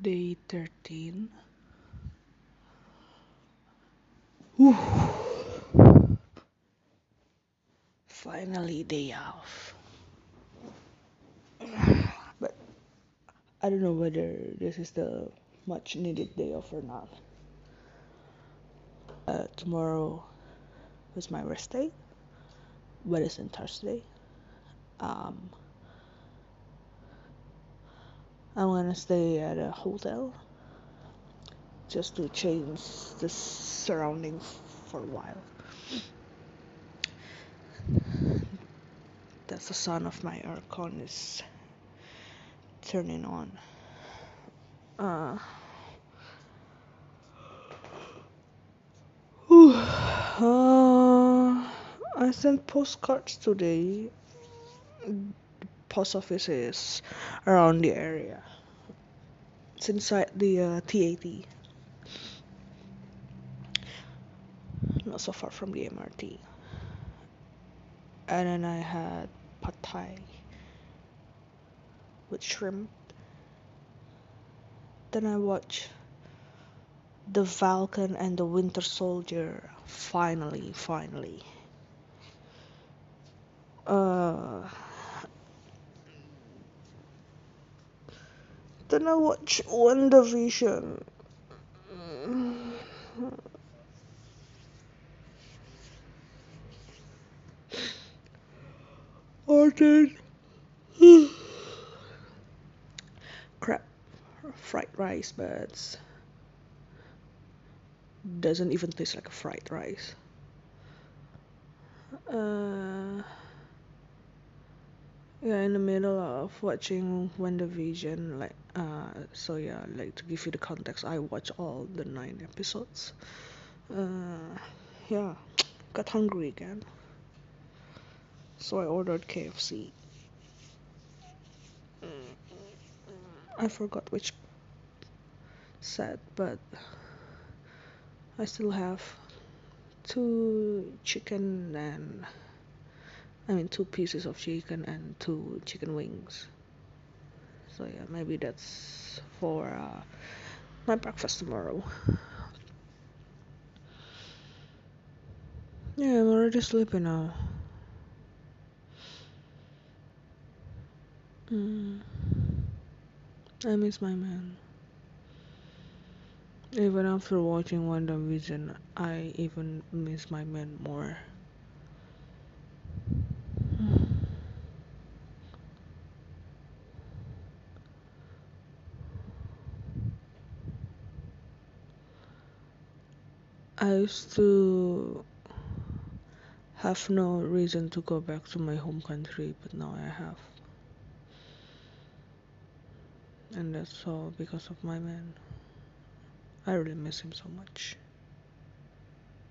day 13 Whew. finally day off. But i don't know whether this is the much needed day off or not. Uh, tomorrow is my rest day but it's on thursday. Um, i'm gonna stay at a hotel just to change the surrounding for a while. That's the sound of my aircon is turning on. Uh, uh, I sent postcards today. Post office is around the area. It's inside the uh, TAT. not so far from the MRT. And then I had pad thai with shrimp. Then I watched The Falcon and the Winter Soldier. Finally, finally. Uh, then I watched WandaVision. ordered crap. Fried rice but doesn't even taste like a fried rice. Uh, yeah in the middle of watching WandaVision like uh so yeah like to give you the context I watch all the nine episodes uh yeah got hungry again so I ordered KFC. I forgot which set, but I still have two chicken and I mean two pieces of chicken and two chicken wings. So yeah, maybe that's for uh, my breakfast tomorrow. Yeah, I'm already sleeping now. Mm. I miss my man. Even after watching WandaVision, I even miss my man more. I used to have no reason to go back to my home country, but now I have and that's all because of my man. I really miss him so much.